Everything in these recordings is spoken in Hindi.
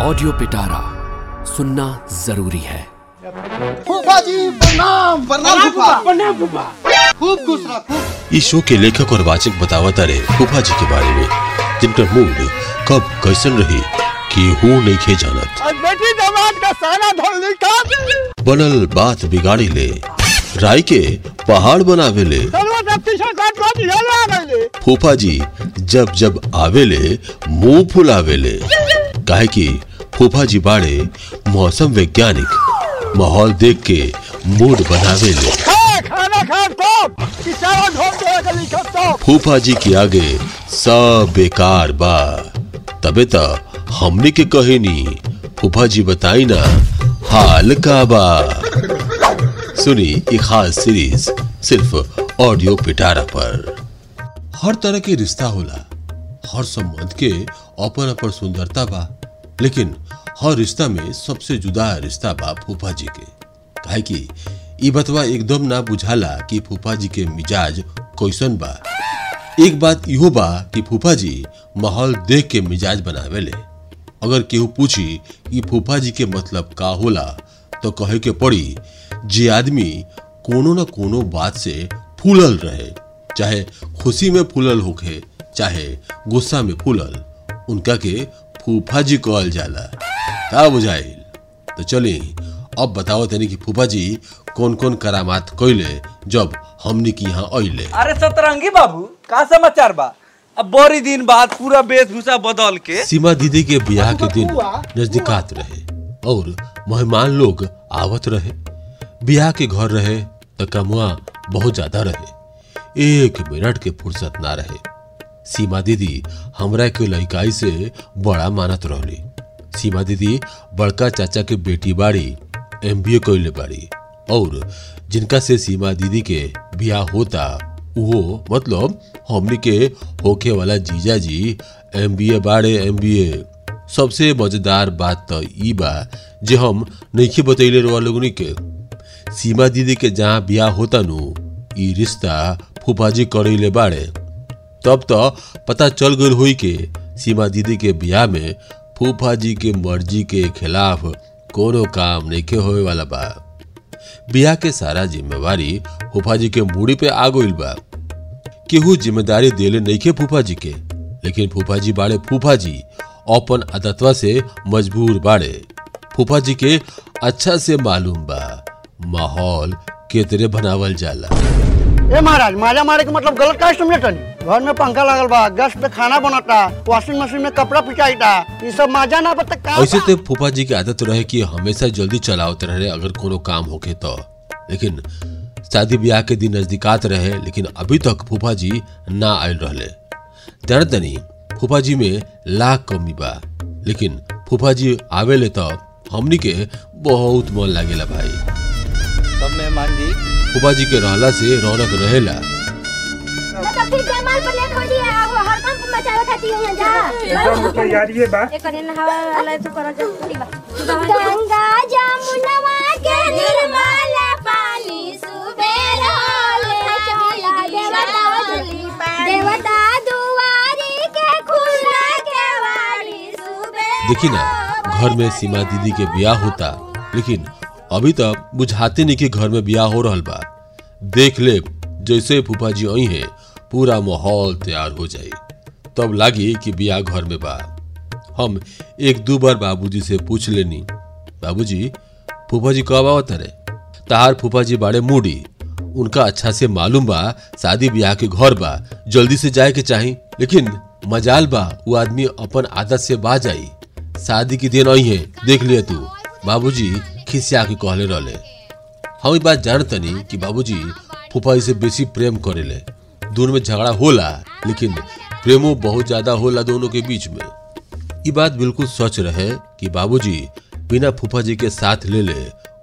ऑडियो पिटारा सुनना ज़रूरी है। फूफा जी प्रणाम प्रणाम फूफा। प्रणाम फूफा। खूब खुश रह इस शो के लेखक और वाचक बतावत रहे फूफा जी के बारे में जिनका मूड कब कैसन रही कि हूँ नहीं खे जानत। बेटी दामाद का सारा धोल निकाल बनल बात बिगाड़ी ले राय के पहाड़ बनावे ले। फूफा जी जब जब आवेले मुँह फुलावेले काहे कि फूफा जी बाड़े मौसम वैज्ञानिक माहौल देख के मूड लिखत तो फूफा जी के आगे सब बेकार बा। तबे त हमने के कहेनी फूफा जी बताई ना हाल का बा। सुनी एक खास सीरीज़ सिर्फ़ ऑडियो पिटारा पर। हर तरह के रिश्ता होला हर संबंध के अपन अपन सुंदरता बा। लेकिन हर रिश्ता में सबसे जुदा रिश्ता बा फूफा जी के। काहे कि, ई बतवा एकदम ना बुझाला कि फूफा जी के मिजाज कैसन बा। एक बात इहो बा कि फूफा जी माहौल देख के मिजाज बनावेले। अगर केहू पूछी कि फूफा जी के मतलब का होला तो कहे के पड़ी, जे आदमी कोनो न कोनो बात से फूलल रहे, चाहे खुशी में फूलल होखे, चाहे गुस्सा में फूलल, उनका के फूफा जी कहल जाला। का बुझाइल तो चली अब बताओ तनी कि फूफा जी कौन कौन करामात कैले जब हमनी के यहाँ अइले अरे सतरंगी बाबू का समाचार बा? अब बड़ी दिन बाद पूरा वेशभूषा बदल के सीमा दीदी के ब्याह के दिन नजदीकात रहे और मेहमान लोग आवत रहे। ब्याह के घर रहे तो कमुआ बहुत ज़्यादा रहे। एक मिनट के फुर्सत ना रहे। सीमा दीदी हमरा के लड़काई से बड़ा मानत रहली। सीमा दीदी, बड़का चाचा के बेटी बाड़ी एमबीए कैले बाड़ी और जिनका से सीमा दीदी के ब्याह होता वो मतलब हमनी के होखे वाला जीजा जी एमबीए बाड़े एमबीए सबसे मज़ेदार बात तो ई बा जे हम नइखे बतैले रहा लोगनी के। सीमा दीदी के जहाँ ब्याह होता नु, ई रिश्ता फूफाजी करैले बाड़े। तब तो पता चल गई हुई के सीमा दीदी के ब्याह में फूफा जी के मर्ज़ी के खिलाफ कोनो काम नहीं के होए वाला बा। ब्याह के सारा जिम्मेवारी फूफा जी के मूड़ी पे आ गइल बा। केहू ज़िम्मेदारी देले नहीं के फूफा जी के, लेकिन फूफा जी बाड़े फूफा जी अपन आदतवा से मजबूर बाड़े। फूफा जी के अच्छा से मालूम बा, माहौल केतरे बनावल जाला। ए महाराज माजा मारे के मतलब गलत का समझे तनी घर में पंखा लागल बा गैस पे खाना बनता वॉशिंग मशीन में कपड़ा पिचाईता ये सब माजा ना बता का ऐसे तो फूफा जी की आदत रहे कि हमेशा जल्दी चलावत रहे अगर कोनो काम होके तो। लेकिन शादी ब्याह के दिन नजदीकात रहे लेकिन अभी तक फूफा जी ना आयल रहले। दर्दनी फूफा जी में लाख कमी बा लेकिन फूफा जी आवेले तो हमनी के बहुत मन लागेला भाई। सब मेहमान जी। फूफा जी के रहला से रौनक रहेला। देखी ना, घर में सीमा दीदी के ब्याह होता, लेकिन अभी तक बुझाते नहीं कि घर में ब्याह हो रहा बा। देख ले जैसे फूफा जी आई हैं, पूरा माहौल तैयार हो जाए। तब लागी कि ब्याह घर में बा। हम एक दो बार बाबूजी से पूछ लेनी। बाबूजी फूफा जी कब आवत रे तार फूफा जी बाड़े मूडी। उनका अच्छा से मालूम बा, शादी ब्याह के घर बा। जल्दी से जाए के चाही। लेकिन मजाल बा वो आदमी अपन आदत से बा जाई। शादी के दिन आई है देख लिया तू। बाबूजी खिसिया के कहले रहले। हम ई बात जानतनी कि बाबूजी फूफा जी से बेसी प्रेम करेले। दोनों में झगड़ा होला, लेकिन प्रेमो बहुत ज़्यादा होला दोनों के बीच में। ये बात बिल्कुल सच रहे कि बाबूजी बिना फूफा जी के साथ ले ले,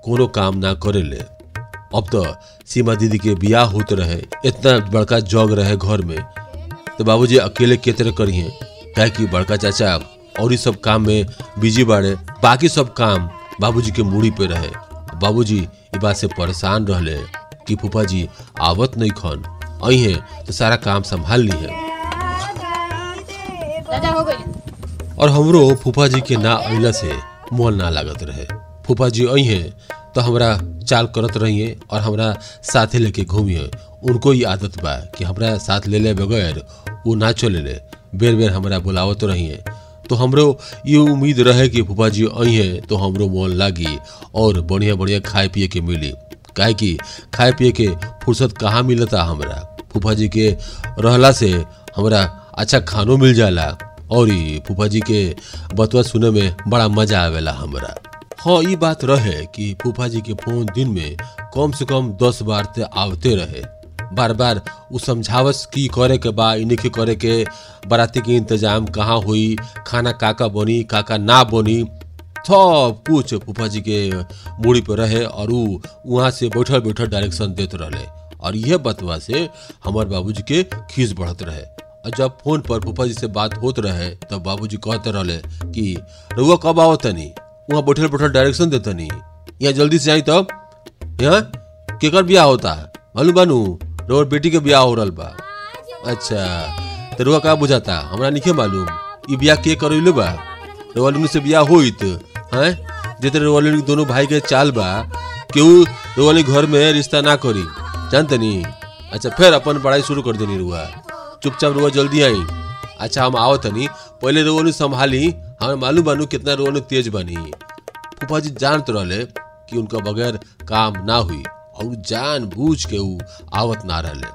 कोनो काम ना करे ले। अब तो सीमा दीदी के ब्याह होते रहे, इतना बड़का जग रहे घर में। तो बाबूजी अकेले के तरह करिए क्या कि बड़का चाचा और ही सब काम में बिज़ी बाड़े, बाकी सब काम बाबूजी के मूड़ी पे रहे। बाबूजी ये बात से परेशान रहले कि फूफा जी आवत नहीं खन। आई है तो सारा काम संभाल ली है। और हमरो फूफा जी के ना अइला से मन ना लागत रहे। फूफा जी आई हैं तो हमरा चाल करत रहिए और हमरा साथे लेके घूमिए। उनको ये आदत बा कि हमरा साथ ले ले बगैर वो ना चले ले। बेर बेर हमरा बुलावत रहिए। तो हमरो ये उम्मीद रहे कि फूफा जी आई हैं तो हमरो मन लागी और बढ़िया बढ़िया खाए पिए के मिली। काहे कि खाए पिए के फुर्सत कहाँ मिलता हमरा? फूफा जी के रहला से हमरा अच्छा खानो मिल जाला। और ई फूफा जी के बतवा सुने में बड़ा मज़ा आवेला हमरा। हाँ ई बात रहे कि फूफा जी के फ़ोन दिन में कम से कम दस बार ते आवते रहे। बार बार उ समझावस की करे के बा, इन्हीं के करे के बाराती के इंतज़ाम कहाँ हुई, खाना काका बनी, काका ना बनी, सब कुछ फूफा जी के मूड़ी पर रहे और वहाँ से बैठल बैठल डायरेक्शन देते रहे और यह बतवा से हमार बाबूजी के खीस बढ़त रहे। और जब फ़ोन पर फूफा जी से बात होत रहे, तब बाबूजी कहते रहे कि रुआ कब आओ तनी वहाँ बैठल बैठल डायरेक्शन देतनी। यहाँ जल्दी से आई तब? यहाँ? केकर ब्याह होता है? मालूम बानू? रोर बेटी के ब्याह हो रहा बा। अच्छा तो रुआ का बुझाता? हमरा निखे मालूम। ई ब्याह के करैले बा? से ब्याह होइत, हैं? जेते दोनों भाई के चाल बा केहू रोवाली घर में रिश्ता ना करी? जानते नी अच्छा फिर अपन पढ़ाई शुरू कर देनी रुआ। चुपचाप रुआ, जल्दी आई। अच्छा हम आओ तनी। पहले रोवाली संभाली। हमें मालूम बानू कितना रोवाली तेज बनी। फूफा जी जानते रहले कि उनका बगैर काम ना हुई। और जान बूझ के ऊ आवत ना रहले।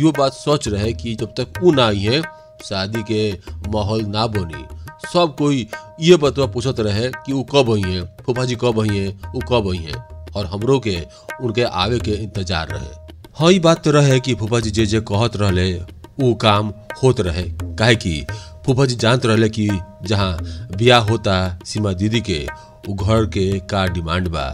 यो बात सोच रहे कि जब तक ऊ ना आई है, शादी के माहौल ना बनी। सब कोई ये बतवा पूछत रहे कि ऊ कब आई है फूफा जी कब आई है, ऊ कब आई है। और हमरो के, उनके आवे के इंतज़ार रहे। हाँ ई बात तो रहे कि फूफा जी जे जे कहत रहले, ऊ काम होत रहे। काहे कि फूफा जी जानत रहले कि जहाँ ब्याह होता, सीमा दीदी के उ घर के का डिमांड बा,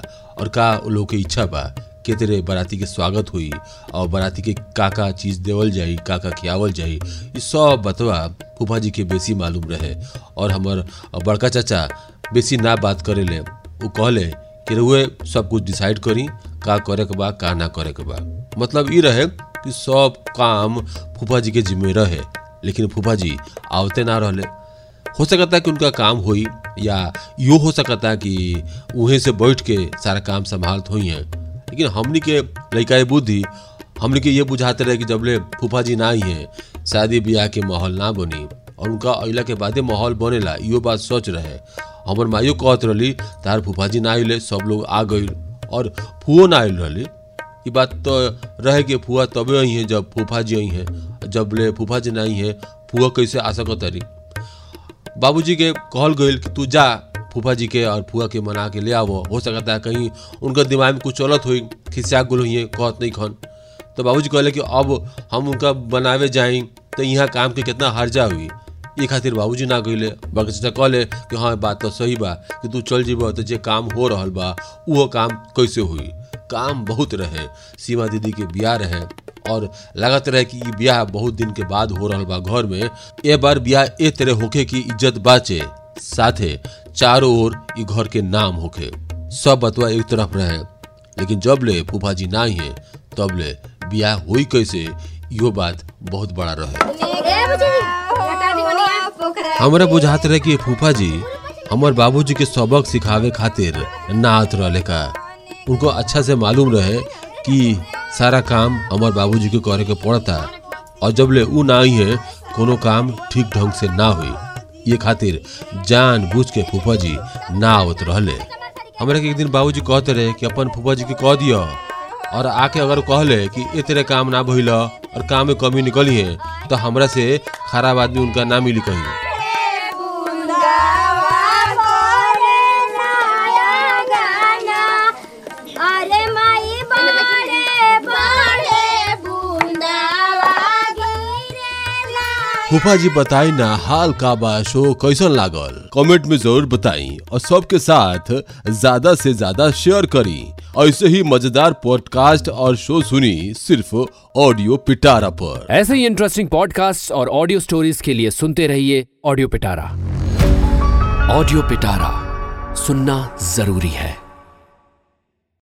और का लोग के इच्छा बा के तेरे बाराती के स्वागत हुई, और बाराती के का का चीज़ देवल जाई का का खियावल जाई ई सब बतवा फूफा जी के बेसी मालूम रहे। और हमर बड़का चाचा बेसी ना बात करेले उ कहले कि रउए सब कुछ डिसाइड करी, का करे के बा, का ना करे के बा। मतलब ई रहे कि सब काम फूफा जी के जिम्मे रहे, लेकिन फूफा जी आवते ना रहले। हो सकता है कि उनका काम होई या यो हो सकता है कि उहें से बैठ के सारा काम संभालत हुई हैं लेकिन हमनी के लड़का बुद्धि, हमनी के ये बुझाते रहे कि जबले फूफा जी ना आई हैं, शादी ब्याह के माहौल ना बनी, और उनका अइला के बादे माहौल बनेला यो बात सोच रहे। हमर माइयो कहत रहली, तार फूफा जी ना आइले, सब लोग आ गई और फुओ ना आइल रहली। ई बात तो रहे कि फुआ तबे आई हैं जब फूफा जी आई हैं। जब ले फूफा जी ना आई हैं, फुआ कैसे आ सकत रही बाबूजी के कहल गईल कि तू जा फूफा जी के और फुआ के मना के ले आवो। हो सकता है कहीं उनका दिमाग में कुछ चलत हुई खिसिया गुल हुई कहत नहीं खन। तो बाबूजी कहले कि अब हम उनका बनावे जाई तो यहाँ काम के कितना हर्जा हुई ये खातिर बाबूजी ना गईले बाकी चाचा कहले कि हाँ बात तो सही बा कि तू चल जीबो तो जे काम हो रहा बा वो काम कैसे हुई? काम बहुत रहे, सीमा दीदी के ब्याह रहे और लागत रहे कि ब्याह बहुत दिन के बाद हो रहा बा घर में। ए बार ब्याह ए तरह होके की इज़्ज़त बाचे। साथे चारों ओर ई घर के नाम होके सब बतवा एक तरफ़ रहे। लेकिन जब ले फूफा जी ना हैं, तब ले ब्याह हुई कैसे यो बात बहुत बड़ा रहे। हमरा बुझात रहे कि फूफा जी हमर बाबूजी के सबक सिखावे खातिर ना आत रहले का। उनको अच्छा से मालूम रहे कि सारा काम हमर बाबूजी के करे के पड़ता और जब ले ऊ ना आई है, कोनो काम ठीक ढंग से ना हुई। ये खातिर जान बूझ के फूफा जी ना आवत रहले। हमरा एक दिन बाबूजी कहते रहे कि अपन फूफा जी के कह दियो। और आके अगर कहले कि तेरे काम ना भइल और काम में कमी निकली है तो हमरा से खराब आदमी उनका ना मिली कहीं। फूफा जी बताई ना हाल का बा शो कैसन लागल? कमेंट में ज़रूर बताई और सबके साथ ज़्यादा से ज़्यादा शेयर करी। ऐसे ही मज़ेदार पॉडकास्ट और शो सुनी सिर्फ़ ऑडियो पिटारा पर। ऐसे ही इंटरेस्टिंग पॉडकास्ट और ऑडियो स्टोरीज के लिए सुनते रहिए ऑडियो पिटारा। ऑडियो पिटारा सुनना ज़रूरी है।